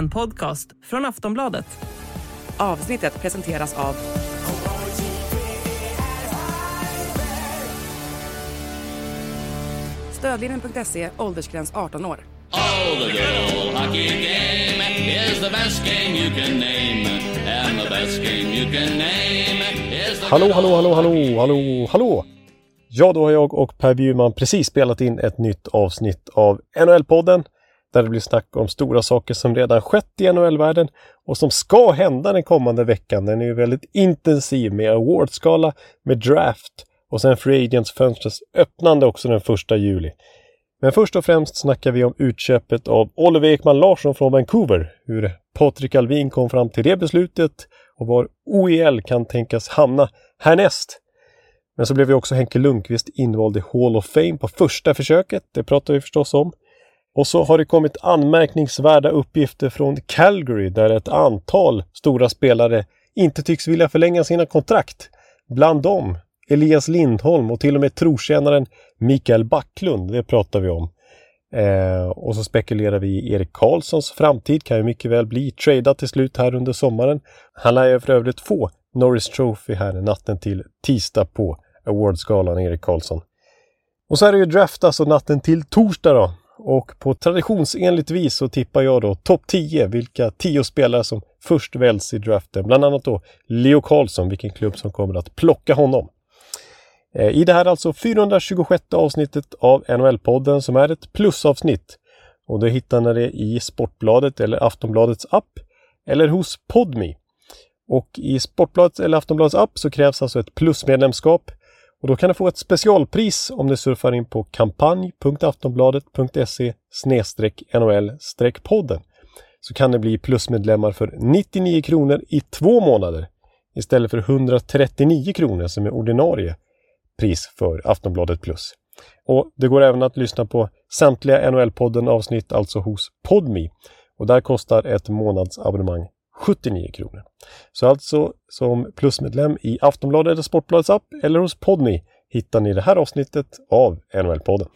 en podcast från Aftonbladet. Avsnittet presenteras av Stödlinjen.se, åldersgräns 18 år. Oh, the good hockey game is the best game you can name. And the best game you can name is the Hallå, hallå, hallå, hallå, hallå, hallå! Ja, då har jag och Per Bjurman precis spelat in ett nytt avsnitt av NHL-podden där det blir snack om stora saker som redan skett i NHL-världen och som ska hända den kommande veckan. Den är ju väldigt intensiv med awardskala, med draft och sen Free Agents fönstrets öppnande också den första juli. Men först och främst snackar vi om utköpet av Oliver Ekman Larsson från Vancouver. Hur Patrik Alvin kom fram till det beslutet och var OEL kan tänkas hamna härnäst. Men så blev ju också Henke Lundqvist invald i Hall of Fame på första försöket. Det pratar vi förstås om. Och så har det kommit anmärkningsvärda uppgifter från Calgary där ett antal stora spelare inte tycks vilja förlänga sina kontrakt. Bland dem Elias Lindholm och till och med trotjänaren Mikael Backlund. Det pratar vi om. Eh, och så spekulerar vi i Erik Karlssons framtid. Kan ju mycket väl bli tradad till slut här under sommaren. Han lär ju för övrigt få Norris Trophy här natten till tisdag på Awardsgalan, Erik Karlsson. Och så är det ju draft alltså natten till torsdag då. Och på traditionsenligt vis så tippar jag då topp 10, vilka 10 spelare som först väljs i draften. Bland annat då Leo Karlsson, vilken klubb som kommer att plocka honom. Eh, I det här alltså 426 avsnittet av NHL-podden som är ett plusavsnitt. Och det hittar ni det i Sportbladet eller Aftonbladets app eller hos Podmi. Och i Sportbladets eller Aftonbladets app så krävs alltså ett plusmedlemskap och då kan du få ett specialpris om du surfar in på kampanj.aftonbladet.se NHL-podden. Så kan du bli plusmedlemmar för 99 kronor i två månader istället för 139 kronor som är ordinarie pris för Aftonbladet Plus. Och Det går även att lyssna på samtliga NHL-podden avsnitt alltså hos Podmi. Och där kostar ett månadsabonnemang 79 kronor. Så alltså som plusmedlem i Aftonbladet eller Sportbladets app eller hos Podmi hittar ni det här avsnittet av NHL-podden.